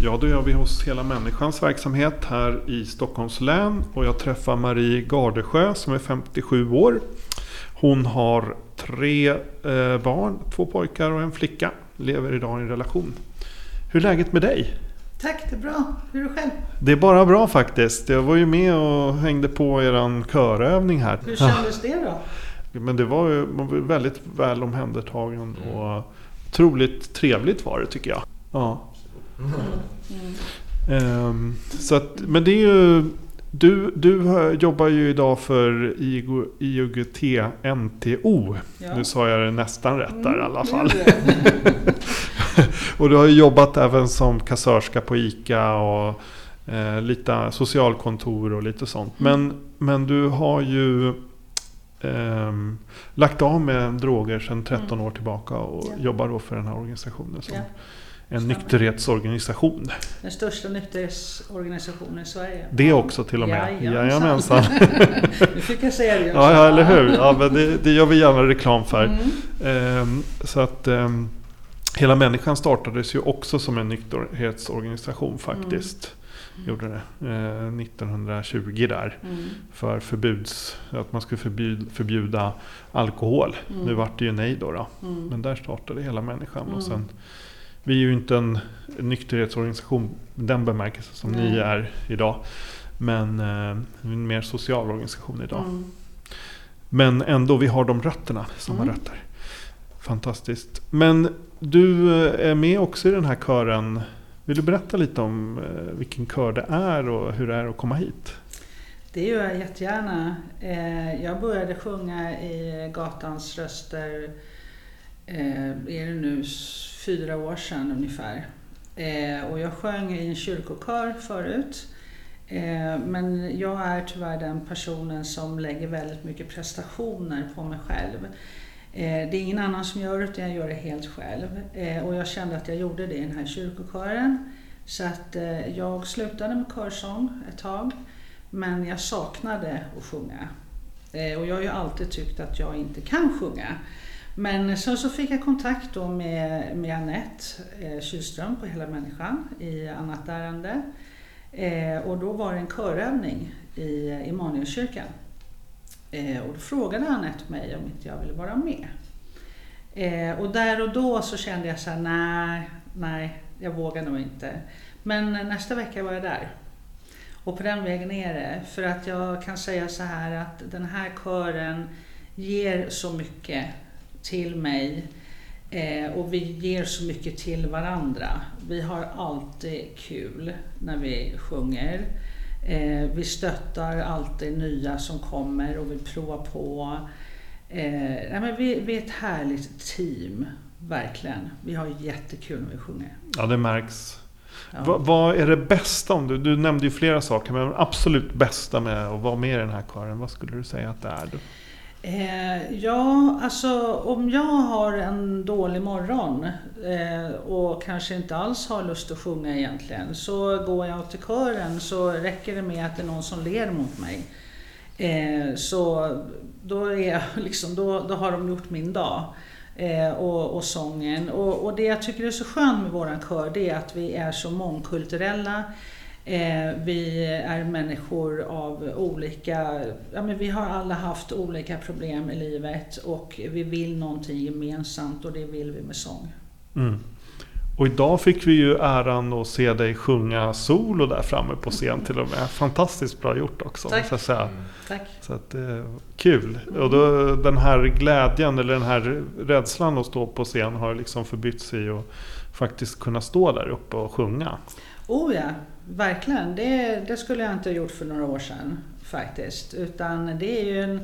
Ja, då är vi hos Hela Människans verksamhet här i Stockholms län. Och jag träffar Marie Gardesjö som är 57 år. Hon har tre eh, barn, två pojkar och en flicka. Lever idag i en relation. Hur är läget med dig? Tack, det är bra. Hur är det själv? Det är bara bra faktiskt. Jag var ju med och hängde på eran körövning här. Hur kändes det då? Men det var ju väldigt väl omhändertagen och otroligt trevligt var det tycker jag. Ja. Ehm, så att, men det är ju... Du, du jobbar ju idag för IOG, IOGT NTO. Ja. Nu sa jag det nästan rätt där i alla Mm, fall. Och du har ju jobbat även som kassörska på ICA och eh, lite socialkontor och lite sånt. Mm. Men, men du har ju ehm, lagt av med droger sedan 13 år tillbaka och Mm. Ja. jobbar då för den här organisationen som Ja, en nykterhetsorganisation. den största nykterhetsorganisationen i Sverige. Det också till och med. Jajamensan. nu fick jag säga det också. Ja, ja, eller hur? Ja, men det, det gör vi gärna reklam för. Mm. Ehm, så att ehm, Hela Människan startades ju också som en nykterhetsorganisation faktiskt. Mm. Gjorde det. Eh, 1920 där. Mm. För förbuds, att man skulle förbjuda, förbjuda alkohol. Mm. Nu vart det ju nej då. då. Mm. Men där startade Hela Människan. Mm. Och sen, vi är ju inte en nykterhetsorganisation i den bemärkelsen som ni Nej. är idag. Men eh, en mer social organisation idag. Mm. Men ändå, vi har de rötterna, samma Mm. rötter. Fantastiskt. Men du eh, är med också i den här kören. Vill du berätta lite om eh, vilken kör det är och hur det är att komma hit? Det gör jag jättegärna. Eh, Jag började sjunga i Gatans röster, är det nu fyra år sedan ungefär. Eh, Och jag sjöng i en kyrkokör förut. Eh, Men jag är tyvärr den personen som lägger väldigt mycket prestationer på mig själv. Eh, Det är ingen annan som gör det, utan jag gör det helt själv. Eh, Och jag kände att jag gjorde det i den här kyrkokören. Så att eh, jag slutade med körsång ett tag. Men jag saknade att sjunga. Eh, och jag har ju alltid tyckt att jag inte kan sjunga. Men så, så fick jag kontakt då med, med Anette eh, Kihlström på Hela Människan i annat ärende. Eh, och då var det en körövning i Immanuelskyrkan. Eh, och då frågade Anette mig om inte jag ville vara med. Eh, och där och då så kände jag så här, nej, nej, jag vågar nog inte. Men nästa vecka var jag där. Och på den vägen är det. För att jag kan säga så här att den här kören ger så mycket till mig. Eh, och vi ger så mycket till varandra. Vi har alltid kul när vi sjunger. Eh, vi stöttar alltid nya som kommer och vill prova på. Eh, men vi, vi är ett härligt team, verkligen. Vi har jättekul när vi sjunger. Ja, det märks. Ja. Va, vad är det bästa om du, du nämnde ju flera saker, men det absolut bästa med att vara med i den här kören, vad skulle du säga att det är? Då? Eh, ja, alltså om jag har en dålig morgon eh, och kanske inte alls har lust att sjunga egentligen så går jag till kören så räcker det med att det är någon som ler mot mig. Eh, så då, är jag liksom, då, då har de gjort min dag. Eh, och, och sången. Och, och det jag tycker är så skönt med våran kör det är att vi är så mångkulturella. Eh, vi är människor av olika, ja men vi har alla haft olika problem i livet och vi vill någonting gemensamt och det vill vi med sång. Mm. Och idag fick vi ju äran att se dig sjunga solo där framme på scen till och med. Fantastiskt bra gjort också. Tack. måste jag säga. Tack. Så att, eh, kul. Och då, den här glädjen eller den här rädslan att stå på scen har liksom förbytts i att faktiskt kunna stå där uppe och sjunga. Oh ja, verkligen. Det, det skulle jag inte ha gjort för några år sedan faktiskt. Utan det är ju en,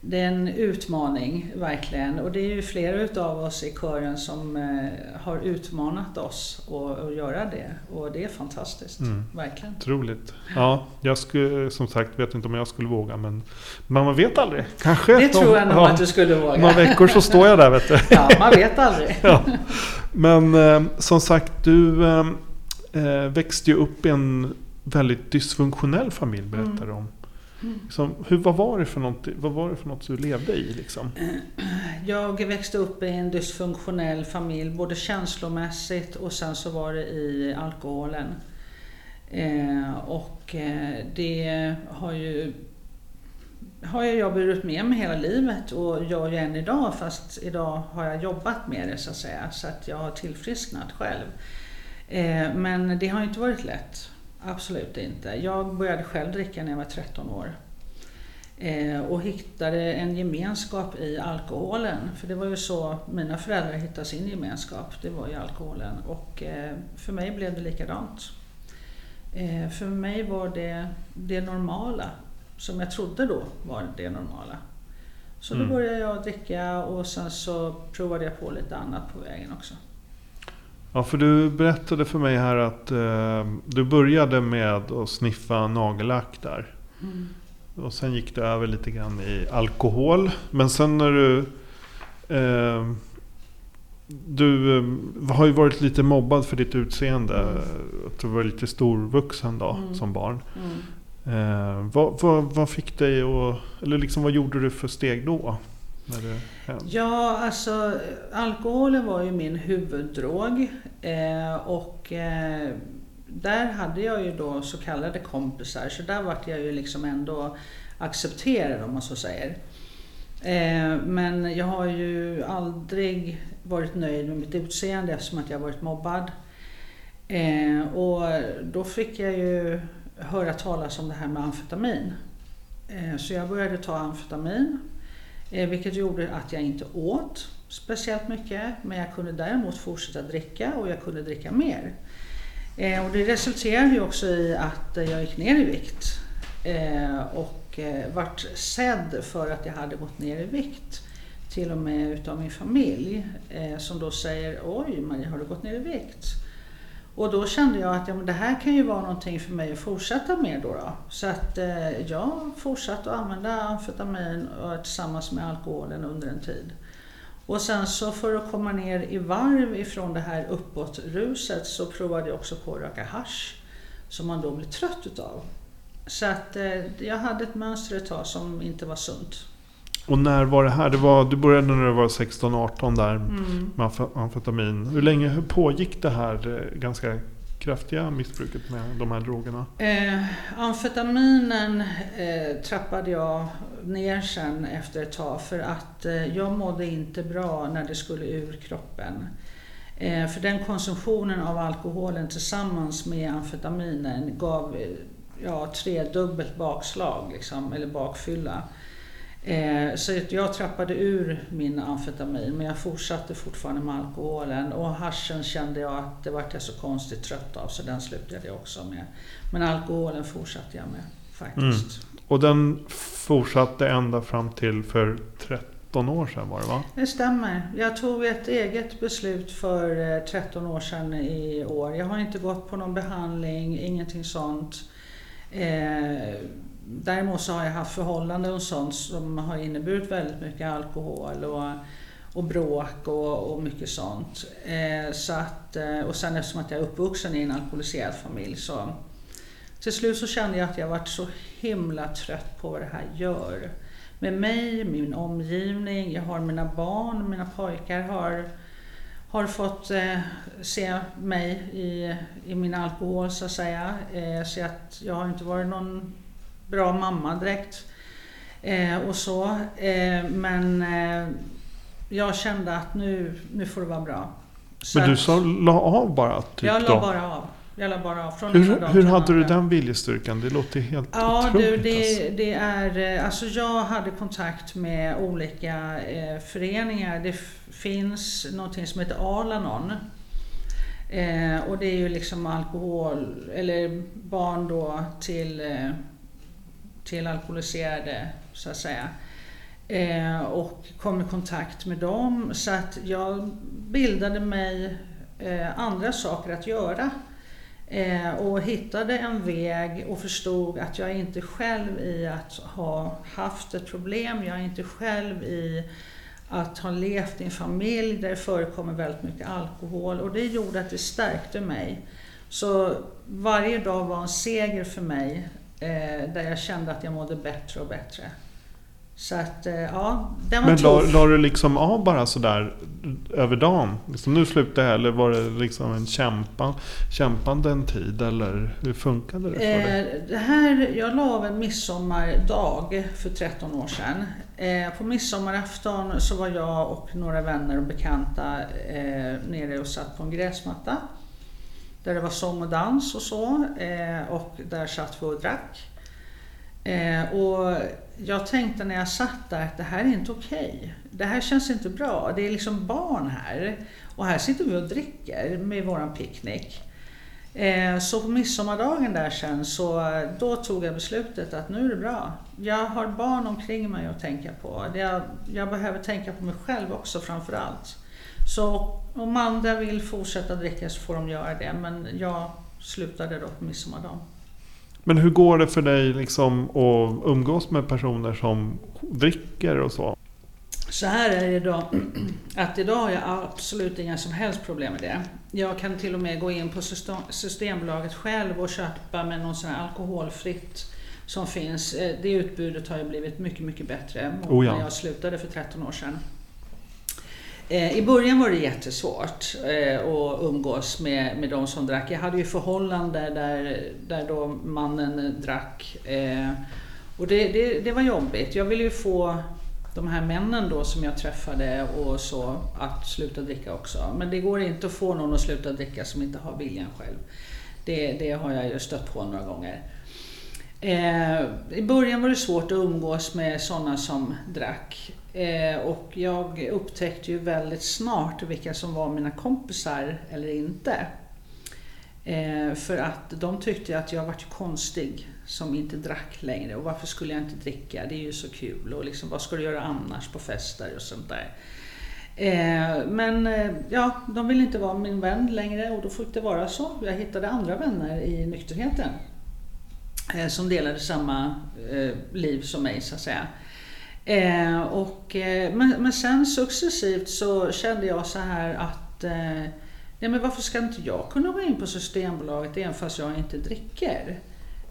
det är en utmaning verkligen. Och det är ju flera utav oss i kören som eh, har utmanat oss att göra det. Och det är fantastiskt, mm. verkligen. Otroligt. Ja, jag skulle, som sagt vet inte om jag skulle våga men, men man vet aldrig. Kanske. Det tror jag nog ja, att du skulle våga. Några veckor så står jag där vet du. Ja, man vet aldrig. ja. Men eh, som sagt, du eh, eh växte ju upp i en väldigt dysfunktionell familj berättar du mm. om. Liksom, hur, vad, var det för något, vad var det för något du levde i? Liksom? Jag växte upp i en dysfunktionell familj, både känslomässigt och sen så var det i alkoholen. Eh, och eh, det har ju har jag burit med mig hela livet och gör ju än idag fast idag har jag jobbat med det så att säga så att jag har tillfrisknat själv. Eh, men det har inte varit lätt. Absolut inte. Jag började själv dricka när jag var 13 år. Eh, och hittade en gemenskap i alkoholen. För det var ju så mina föräldrar hittade sin gemenskap. Det var i alkoholen. Och eh, för mig blev det likadant. För mig var det det normala. Som jag trodde då var det normala. Så då mm. började jag dricka och sen så provade jag på lite annat på vägen också. Ja, för du berättade för mig här att eh, du började med att sniffa nagellack där. Mm. Och sen gick det över lite grann i alkohol. Men sen när du... Eh, du eh, har ju varit lite mobbad för ditt utseende. Mm. Att du var lite storvuxen då, mm. som barn. Mm. Eh, vad, vad, vad, fick dig att... Eller liksom vad gjorde du för steg då? När det hände? Ja, alltså alkoholen var ju min huvuddrog. Eh, och eh, där hade jag ju då så kallade kompisar, så där vart jag ju liksom ändå accepterad om man så säger. Eh, men jag har ju aldrig varit nöjd med mitt utseende eftersom att jag varit mobbad. Eh, och då fick jag ju höra talas om det här med amfetamin. Eh, så jag började ta amfetamin Eh, vilket gjorde att jag inte åt speciellt mycket. Men jag kunde däremot fortsätta dricka och jag kunde dricka mer. Eh, och det resulterade ju också i att jag gick ner i vikt. Eh, och vart sedd för att jag hade gått ner i vikt. Till och med utav min familj. Som då säger, oj Maria har du gått ner i vikt? Och då kände jag att ja, men det här kan ju vara någonting för mig att fortsätta med. Då, då. Så att eh, jag fortsatte att använda amfetamin och, tillsammans med alkoholen under en tid. Och sen så för att komma ner i varv ifrån det här uppåtruset så provade jag också på att röka hash som man då blir trött utav. Så att eh, jag hade ett mönster ett tag som inte var sunt. Och när var det här? Det var, du började när du var 16-18 där mm. med amfetamin. Hur länge pågick det här eh, ganska kraftiga missbruket med de här drogerna? Eh, amfetaminen eh, trappade jag ner sen efter ett tag för att eh, jag mådde inte bra när det skulle ur kroppen. Eh, för den konsumtionen av alkoholen tillsammans med amfetaminen gav eh, ja, tredubbelt bakslag, liksom, eller bakfylla. Eh, så jag trappade ur min amfetamin men jag fortsatte fortfarande med alkoholen och haschen kände jag att det vart jag så konstigt trött av så den slutade jag också med. Men alkoholen fortsatte jag med faktiskt. Mm. Och den fortsatte ända fram till för 13 år sedan var det va? Det stämmer. Jag tog ett eget beslut för 13 eh, år sedan i år. Jag har inte gått på någon behandling, ingenting sånt. Eh, Däremot så har jag haft förhållanden och sånt som har inneburit väldigt mycket alkohol och, och bråk och, och mycket sånt. Eh, så att, eh, och sen eftersom att jag är uppvuxen i en alkoholiserad familj så till slut så kände jag att jag varit så himla trött på vad det här gör. Med mig, min omgivning, jag har mina barn, mina pojkar har, har fått eh, se mig i, i min alkohol så att säga. Eh, så att jag har inte varit någon bra mamma direkt. Eh, och så. Eh, men eh, jag kände att nu, nu får det vara bra. Så men du sa la av bara? Typ jag la bara av. Jag la bara av. Från hur hur hade du den viljestyrkan? Det låter helt ja, otroligt. Du, det, alltså. det är, eh, alltså jag hade kontakt med olika eh, föreningar. Det finns någonting som heter Alanon. Eh, och det är ju liksom alkohol, eller barn då till eh, till alkoholiserade så att säga. Eh, och kom i kontakt med dem. Så att jag bildade mig eh, andra saker att göra. Eh, och hittade en väg och förstod att jag är inte själv i att ha haft ett problem. Jag är inte själv i att ha levt i en familj där det förekommer väldigt mycket alkohol. Och det gjorde att det stärkte mig. Så varje dag var en seger för mig eh, där jag kände att jag mådde bättre och bättre. Så att, eh, ja, den var Men la, la du liksom av bara sådär över dagen? Liksom, nu slutar jag, eller var det liksom en kämpa, kämpande en tid? Eller hur funkade det för dig? Eh, det här, jag la av en midsommardag för 13 år sedan. Eh, på midsommarafton så var jag och några vänner och bekanta eh, nere och satt på en gräsmatta. Där det var sång och dans och så. Eh, och där satt vi och drack. Eh, och jag tänkte när jag satt där att det här är inte okej. Det här känns inte bra. Det är liksom barn här. Och här sitter vi och dricker med våran picknick. Eh, så på midsommardagen där sen så då tog jag beslutet att nu är det bra. Jag har barn omkring mig att tänka på. Jag, jag behöver tänka på mig själv också framför allt. Så om andra vill fortsätta dricka så får de göra det. Men jag slutade då på midsommardagen. Men hur går det för dig liksom att umgås med personer som dricker och så? Så här är det idag, att idag har jag absolut inga som helst problem med det. Jag kan till och med gå in på System- Systembolaget själv och köpa med någon sån här alkoholfritt som finns. Eh, Det utbudet har ju blivit mycket, mycket bättre mot Oh ja. när jag slutade för 13 år sedan. Eh, I början var det jättesvårt eh, att umgås med, med de som drack. Jag hade ju förhållanden där, där då mannen drack. Eh, och det, det, det var jobbigt. Jag ville ju få de här männen då som jag träffade och så att sluta dricka också. Men det går inte att få någon att sluta dricka som inte har viljan själv. Det, det har jag ju stött på några gånger. Eh, I början var det svårt att umgås med sådana som drack. Eh, och jag upptäckte ju väldigt snart vilka som var mina kompisar eller inte. Eh, för att de tyckte att jag var konstig som inte drack längre. Och varför skulle jag inte dricka? Det är ju så kul. Och liksom, vad ska du göra annars på fester och sånt där. Eh, men eh, ja, de ville inte vara min vän längre och då fick det vara så. Jag hittade andra vänner i nykterheten. Eh, som delade samma eh, liv som mig så att säga. Eh, och, eh, men, men sen successivt så kände jag så här att eh, nej men varför ska inte jag kunna gå in på Systembolaget även fast jag inte dricker?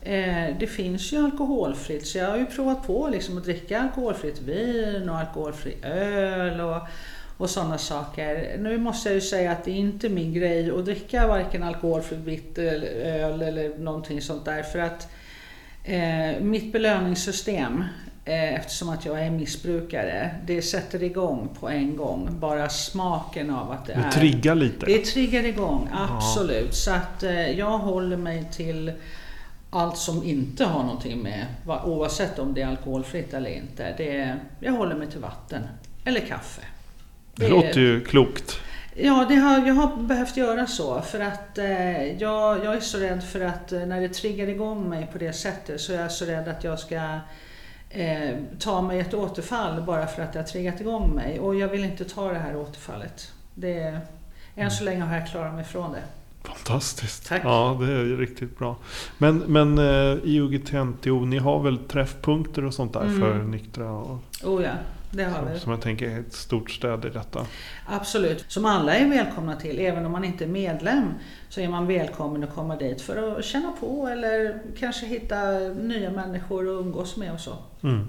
Eh, det finns ju alkoholfritt så jag har ju provat på liksom att dricka alkoholfritt vin och alkoholfri öl och, och sådana saker. Nu måste jag ju säga att det är inte min grej att dricka varken alkoholfritt vitt eller öl eller någonting sånt där för att eh, mitt belöningssystem eftersom att jag är missbrukare, det sätter igång på en gång. Bara smaken av att det, Det är... triggar lite. Det triggar igång, absolut. Så att eh, jag håller mig till allt som inte har någonting med, oavsett om det är alkoholfritt eller inte. Det är, jag håller mig till vatten. Eller kaffe. Det är- låter ju klokt. Ja, det har, jag har behövt göra så. För att eh, jag, jag är så rädd för att eh, när det triggar igång mig på det sättet så är jag så rädd att jag ska eh, ta mig ett återfall bara för att det har triggat igång mig. Och jag vill inte ta det här återfallet. Det, än så länge har jag klarat mig från det. Fantastiskt. Tack. Ja, det är riktigt bra. Men, men eh, i UGT-NTO, ni har väl träffpunkter och sånt där Mm. för nyktra? Och, Oh ja, det har vi. som jag tänker är ett stort stöd i detta. Absolut. Som alla är välkomna till. Även om man inte är medlem så är man välkommen att komma dit för att känna på eller kanske hitta nya människor att umgås med och så. Mm.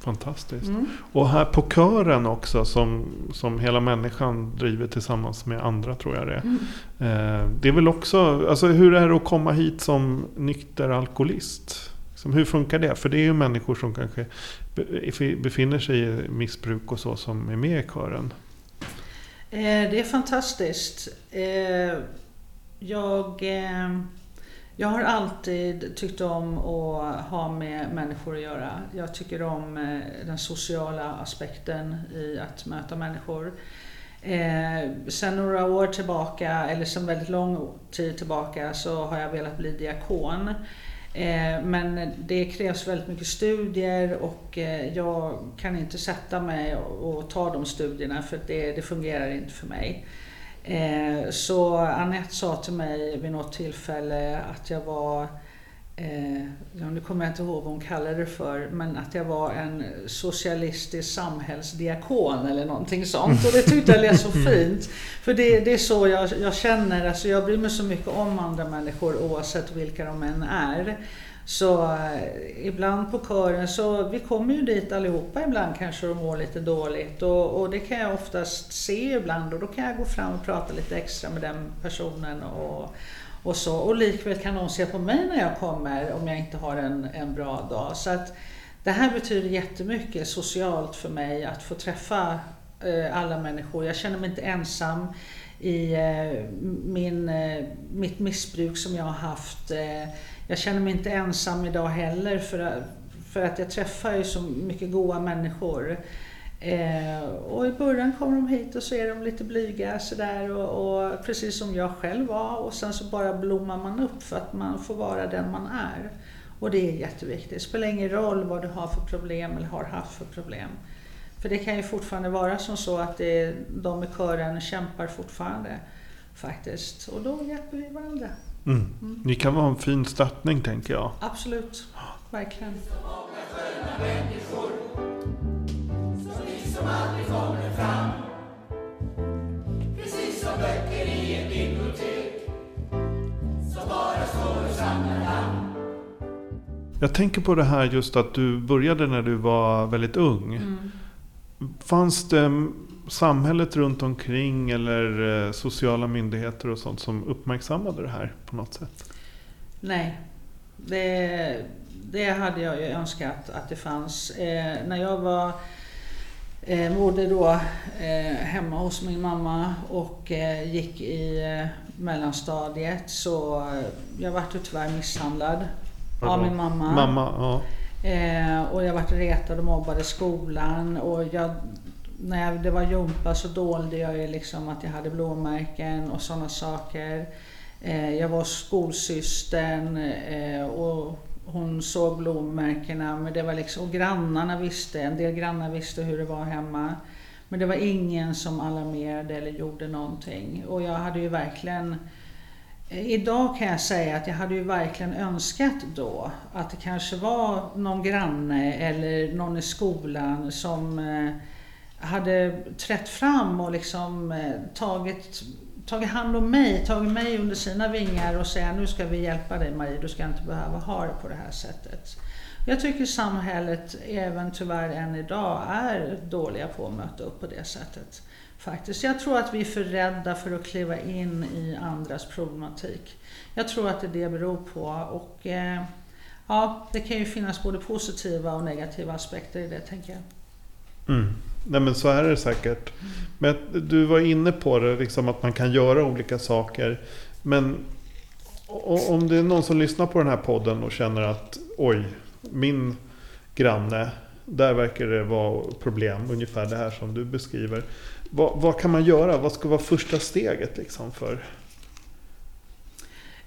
Fantastiskt. Mm. Och här på kören också som, som Hela Människan driver tillsammans med andra tror jag det är. Mm. Eh, det är väl också, alltså hur är det att komma hit som nykter alkoholist? Hur funkar det? För det är ju människor som kanske befinner sig i missbruk och så som är med i kören. Eh, det är fantastiskt. Eh, jag, eh, jag har alltid tyckt om att ha med människor att göra. Jag tycker om den sociala aspekten i att möta människor. Eh, sen några år tillbaka, eller sen väldigt lång tid tillbaka, så har jag velat bli diakon. Eh, men det krävs väldigt mycket studier och eh, jag kan inte sätta mig och ta de studierna för det, det fungerar inte för mig. Eh, så Annette sa till mig vid något tillfälle att jag var Eh, ja, nu kommer jag inte ihåg vad hon kallade det för, men att jag var en socialistisk samhällsdiakon eller någonting sånt. Och det tyckte jag lät så fint. För det, det är så jag, jag, känner, alltså jag bryr mig så mycket om andra människor oavsett vilka de än är. Så eh, ibland på kören så, vi kommer ju dit allihopa ibland kanske och mår lite dåligt och, och, det kan jag oftast se ibland och då kan jag gå fram och prata lite extra med den personen och, och så. Och likväl kan någon se på mig när jag kommer om jag inte har en, en bra dag. Så att det här betyder jättemycket socialt för mig att få träffa eh, alla människor. Jag känner mig inte ensam i eh, min, eh, mitt missbruk som jag har haft. Eh, jag känner mig inte ensam idag heller för, för att jag träffar ju så mycket goda människor. Eh, och i början kommer de hit och så är de lite blyga sådär och, och, precis som jag själv var och sen så bara blommar man upp för att man får vara den man är. Och det är jätteviktigt. Det spelar ingen roll vad du har för problem eller har haft för problem. För det kan ju fortfarande vara som så att det, de i kören kämpar fortfarande faktiskt. Och då hjälper vi varandra. Mm. Mm. Ni kan vara en fin stöttning tänker jag. Absolut, verkligen som aldrig kommer fram. Precis som böcker i ett bibliotek som bara står och samlar namn. Jag tänker på det här just att du började när du var väldigt ung. Mm. Fanns det samhället runt omkring eller eh, sociala myndigheter och sånt som uppmärksammade det här på något sätt? Nej, det, det hade jag ju önskat att det fanns. Eh, när jag var Eh, bodde då eh, hemma hos min mamma och eh, gick i eh, mellanstadiet så eh, jag vart tyvärr misshandlad av min mamma. mamma ja. Eh, och jag vart retad och mobbad i skolan och jag, när jag, det var jumpa så dolde jag ju liksom att jag hade blåmärken och sådana saker. Jag var skolsystern och hon såg blommärkena, men det var liksom, och grannarna visste, en del grannar visste hur det var hemma. Men det var ingen som alarmerade eller gjorde någonting. Och jag hade ju verkligen eh, Idag kan jag säga att jag hade ju verkligen önskat då att det kanske var någon granne eller någon i skolan som eh, hade trätt fram och liksom eh, tagit tagit hand om mig, tagit mig under sina vingar och säga nu ska vi hjälpa dig Marie, du ska inte behöva ha det på det här sättet. Jag tycker samhället även tyvärr än idag är dåliga på att möta upp på det sättet. Faktiskt. Jag tror att vi är för rädda för att kliva in i andras problematik. Jag tror att det är det beror på. Och, eh, ja, det kan ju finnas både positiva och negativa aspekter i det tänker jag. Mm. Nej men så är det säkert. Men du var inne på det, liksom att man kan göra olika saker. Men om det är någon som lyssnar på den här podden och känner att oj, min granne, där verkar det vara problem, ungefär det här som du beskriver. Vad, vad kan man göra? Vad ska vara första steget liksom för?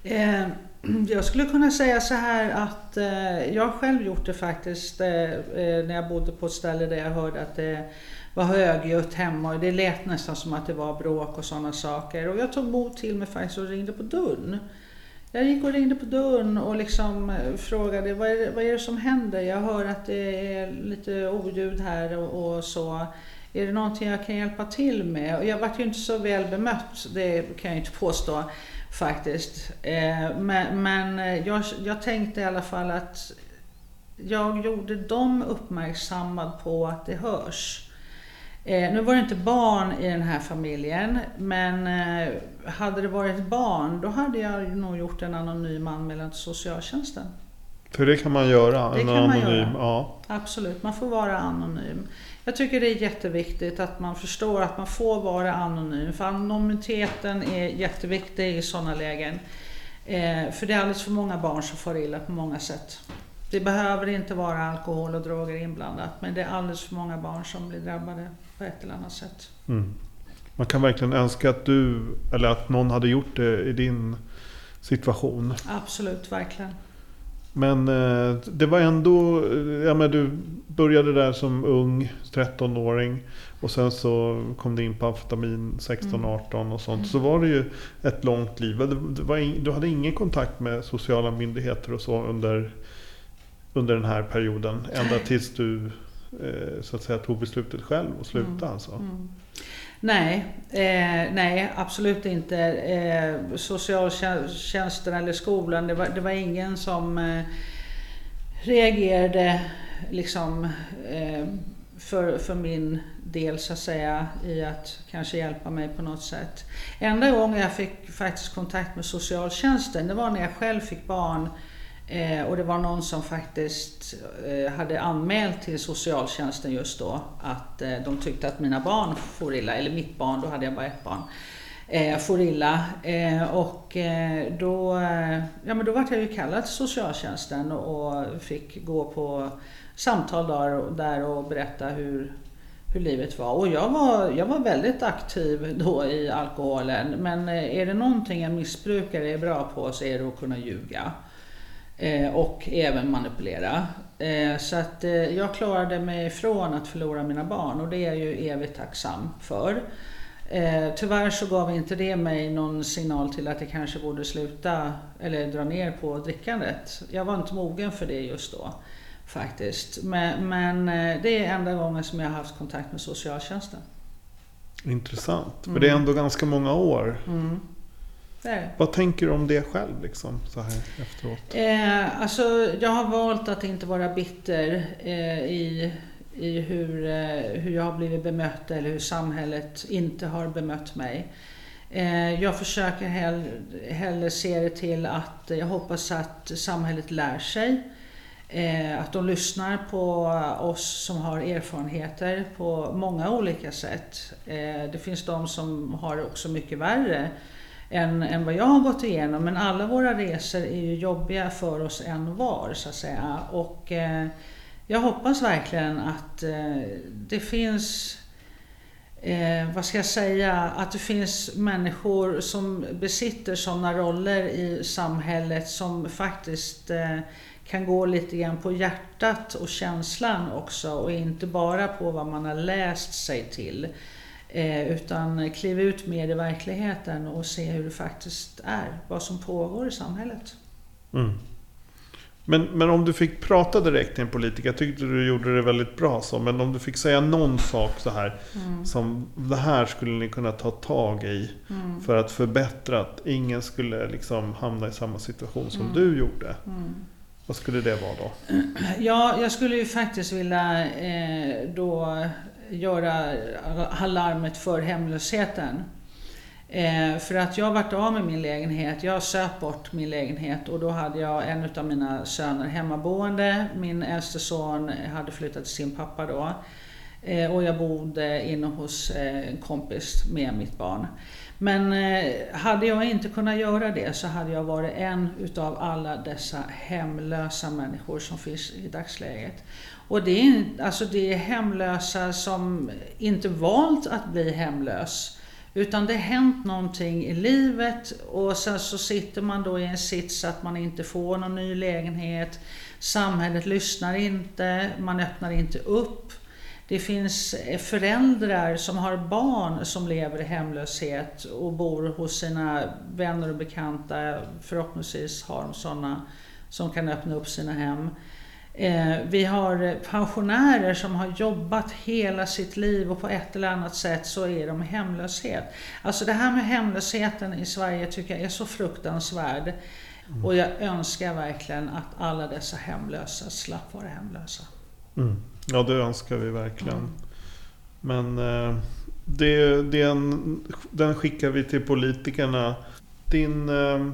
Eh, jag skulle kunna säga så här att eh, jag har själv gjort det faktiskt eh, eh när jag bodde på ett ställe där jag hörde att det var högljutt hemma och det lät nästan som att det var bråk och sådana saker. Och jag tog mod till mig faktiskt och ringde på dörren. Jag gick och ringde på dörren och liksom eh, frågade vad är, det, vad är det som händer? Jag hör att det är lite oljud här och, och så. Är det någonting jag kan hjälpa till med? Och jag vart ju inte så väl bemött, det kan jag inte påstå faktiskt. Eh, men, men eh, jag, jag tänkte i alla fall att jag gjorde dem uppmärksammad på att det hörs. Eh, nu var det inte barn i den här familjen, men eh, hade det varit barn då hade jag nog gjort en anonym anmälan till socialtjänsten. För det kan man göra? Det en kan anonym, man göra. Ja. Absolut, man får vara anonym. Jag tycker det är jätteviktigt att man förstår att man får vara anonym. För anonymiteten är jätteviktig i sådana lägen. Eh, för det är alldeles för många barn som far illa på många sätt. Det behöver inte vara alkohol och droger inblandat men det är alldeles för många barn som blir drabbade på ett eller annat sätt. Mm. Man kan verkligen önska att du, eller att någon hade gjort det i din situation. Absolut, verkligen. Men eh, det var ändå, ja men du började där som ung 13-åring. Och sen så kom du in på amfetamin 16-18 och sånt. Så var det ju ett långt liv. In, du hade ingen kontakt med sociala myndigheter och så under, under den här perioden. Ända tills du så att säga tog beslutet själv och slutade alltså. Mm. Nej, eh, nej absolut inte. Eh, socialtjänsten eller skolan, det var, det var ingen som eh, reagerade liksom, eh, för, för min del så att säga i att kanske hjälpa mig på något sätt. Enda gången jag fick faktiskt kontakt med socialtjänsten det var när jag själv fick barn Eh, och det var någon som faktiskt eh, hade anmält till socialtjänsten just då att eh, de tyckte att mina barn for illa, eller mitt barn, då hade jag bara ett barn, eh, for illa. Eh, och eh, då, eh, ja, men då var jag ju kallad till socialtjänsten och fick gå på samtal där, där och berätta hur, hur livet var. Och jag var, jag var väldigt aktiv då i alkoholen. Men eh, är det någonting en missbrukare är bra på så är det att kunna ljuga. Eh, och även manipulera. Eh, så att eh, jag klarade mig ifrån att förlora mina barn och det är jag ju evigt tacksam för. Tyvärr så gav inte det mig någon signal till att jag kanske borde sluta eller dra ner på drickandet. Jag var inte mogen för det just då faktiskt. Men, men det är enda gången som jag har haft kontakt med socialtjänsten. Intressant, mm. för det är ändå ganska många år. Mm. Vad tänker du om det själv liksom, så här efteråt? Eh, alltså, jag har valt att inte vara bitter eh, i, i hur, eh, hur jag har blivit bemött eller hur samhället inte har bemött mig. Eh, jag försöker hell, hellre se det till att jag hoppas att samhället lär sig. Eh, att de lyssnar på oss som har erfarenheter på många olika sätt. Eh, det finns de som har också mycket värre än, än vad jag har gått igenom. Men alla våra resor är ju jobbiga för oss en var så att säga. Och eh, jag hoppas verkligen att eh, det finns Eh, vad ska jag säga, att det finns människor som besitter sådana roller i samhället som faktiskt eh, kan gå lite grann på hjärtat och känslan också och inte bara på vad man har läst sig till. Eh, utan kliva ut mer i verkligheten och se hur det faktiskt är, vad som pågår i samhället. Mm. Men, men om du fick prata direkt till en politiker, jag tyckte du gjorde det väldigt bra så, men om du fick säga någon sak så här mm. som det här skulle ni kunna ta tag i mm. för att förbättra att ingen skulle liksom hamna i samma situation som mm. du gjorde. Mm. Vad skulle det vara då? Ja, jag skulle ju faktiskt vilja eh, då göra alarmet för hemlösheten. Eh, för att jag varit av med min lägenhet, jag söp bort min lägenhet och då hade jag en av mina söner hemmaboende. Min äldste son hade flyttat till sin pappa då. Eh, och jag bodde inne hos eh, en kompis med mitt barn. Men eh, hade jag inte kunnat göra det så hade jag varit en utav alla dessa hemlösa människor som finns i dagsläget. Och det är, alltså det är hemlösa som inte valt att bli hemlös. Utan det har hänt någonting i livet och sen så sitter man då i en sits att man inte får någon ny lägenhet. Samhället lyssnar inte, man öppnar inte upp. Det finns föräldrar som har barn som lever i hemlöshet och bor hos sina vänner och bekanta. Förhoppningsvis har de sådana som kan öppna upp sina hem. Eh, vi har eh, pensionärer som har jobbat hela sitt liv och på ett eller annat sätt så är de hemlöshet. Alltså det här med hemlösheten i Sverige tycker jag är så fruktansvärd. Mm. Och jag önskar verkligen att alla dessa hemlösa slapp vara hemlösa. Mm. Ja, det önskar vi verkligen. Mm. Men eh, det, den, den skickar vi till politikerna. Din eh,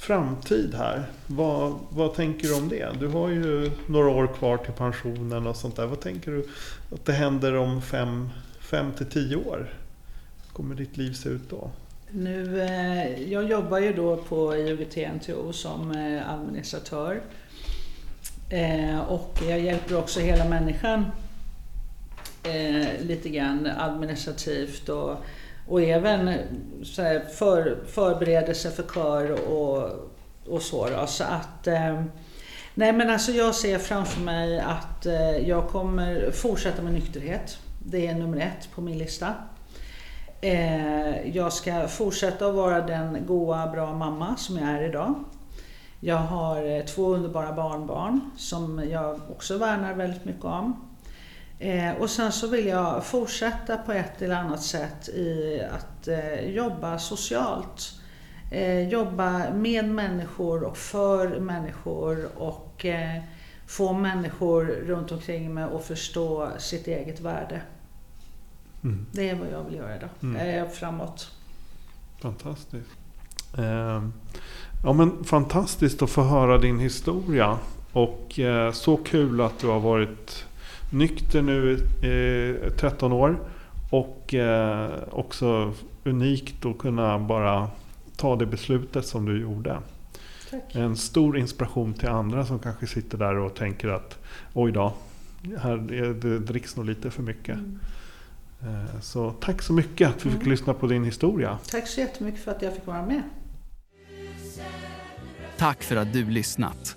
framtid här, vad, vad tänker du om det? Du har ju några år kvar till pensionen och sånt där. Vad tänker du att det händer om fem, fem till tio år? Hur kommer ditt liv se ut då? Nu, eh, jag jobbar ju då på IOGT-NTO som eh, administratör. Eh, och jag hjälper också hela människan eh, lite grann administrativt och, och även så här, för, förberedelse för kör och, och så. Då. Så att, eh, Nej men alltså jag ser framför mig att eh, jag kommer fortsätta med nykterhet. Det är nummer ett på min lista. Eh, jag ska fortsätta att vara den goa, bra mamma som jag är idag. Jag har eh, två underbara barnbarn som jag också värnar väldigt mycket om. Eh, och sen så vill jag fortsätta på ett eller annat sätt i att eh, jobba socialt. Eh, jobba med människor och för människor och få människor runt omkring mig att förstå sitt eget värde. Mm. Det är vad jag vill göra idag. Mm. Framåt. Fantastiskt. Eh, ja, men fantastiskt att få höra din historia. Och så kul att du har varit nykter nu i 13 år. Och eh, också unikt att kunna bara ta det beslutet som du gjorde. Tack. En stor inspiration till andra som kanske sitter där och tänker att oj då, här är det dricks nog lite för mycket. Mm. Eh, Så tack så mycket att vi fick Mm. lyssna på din historia. Tack så jättemycket för att jag fick vara med. Tack för att du lyssnat.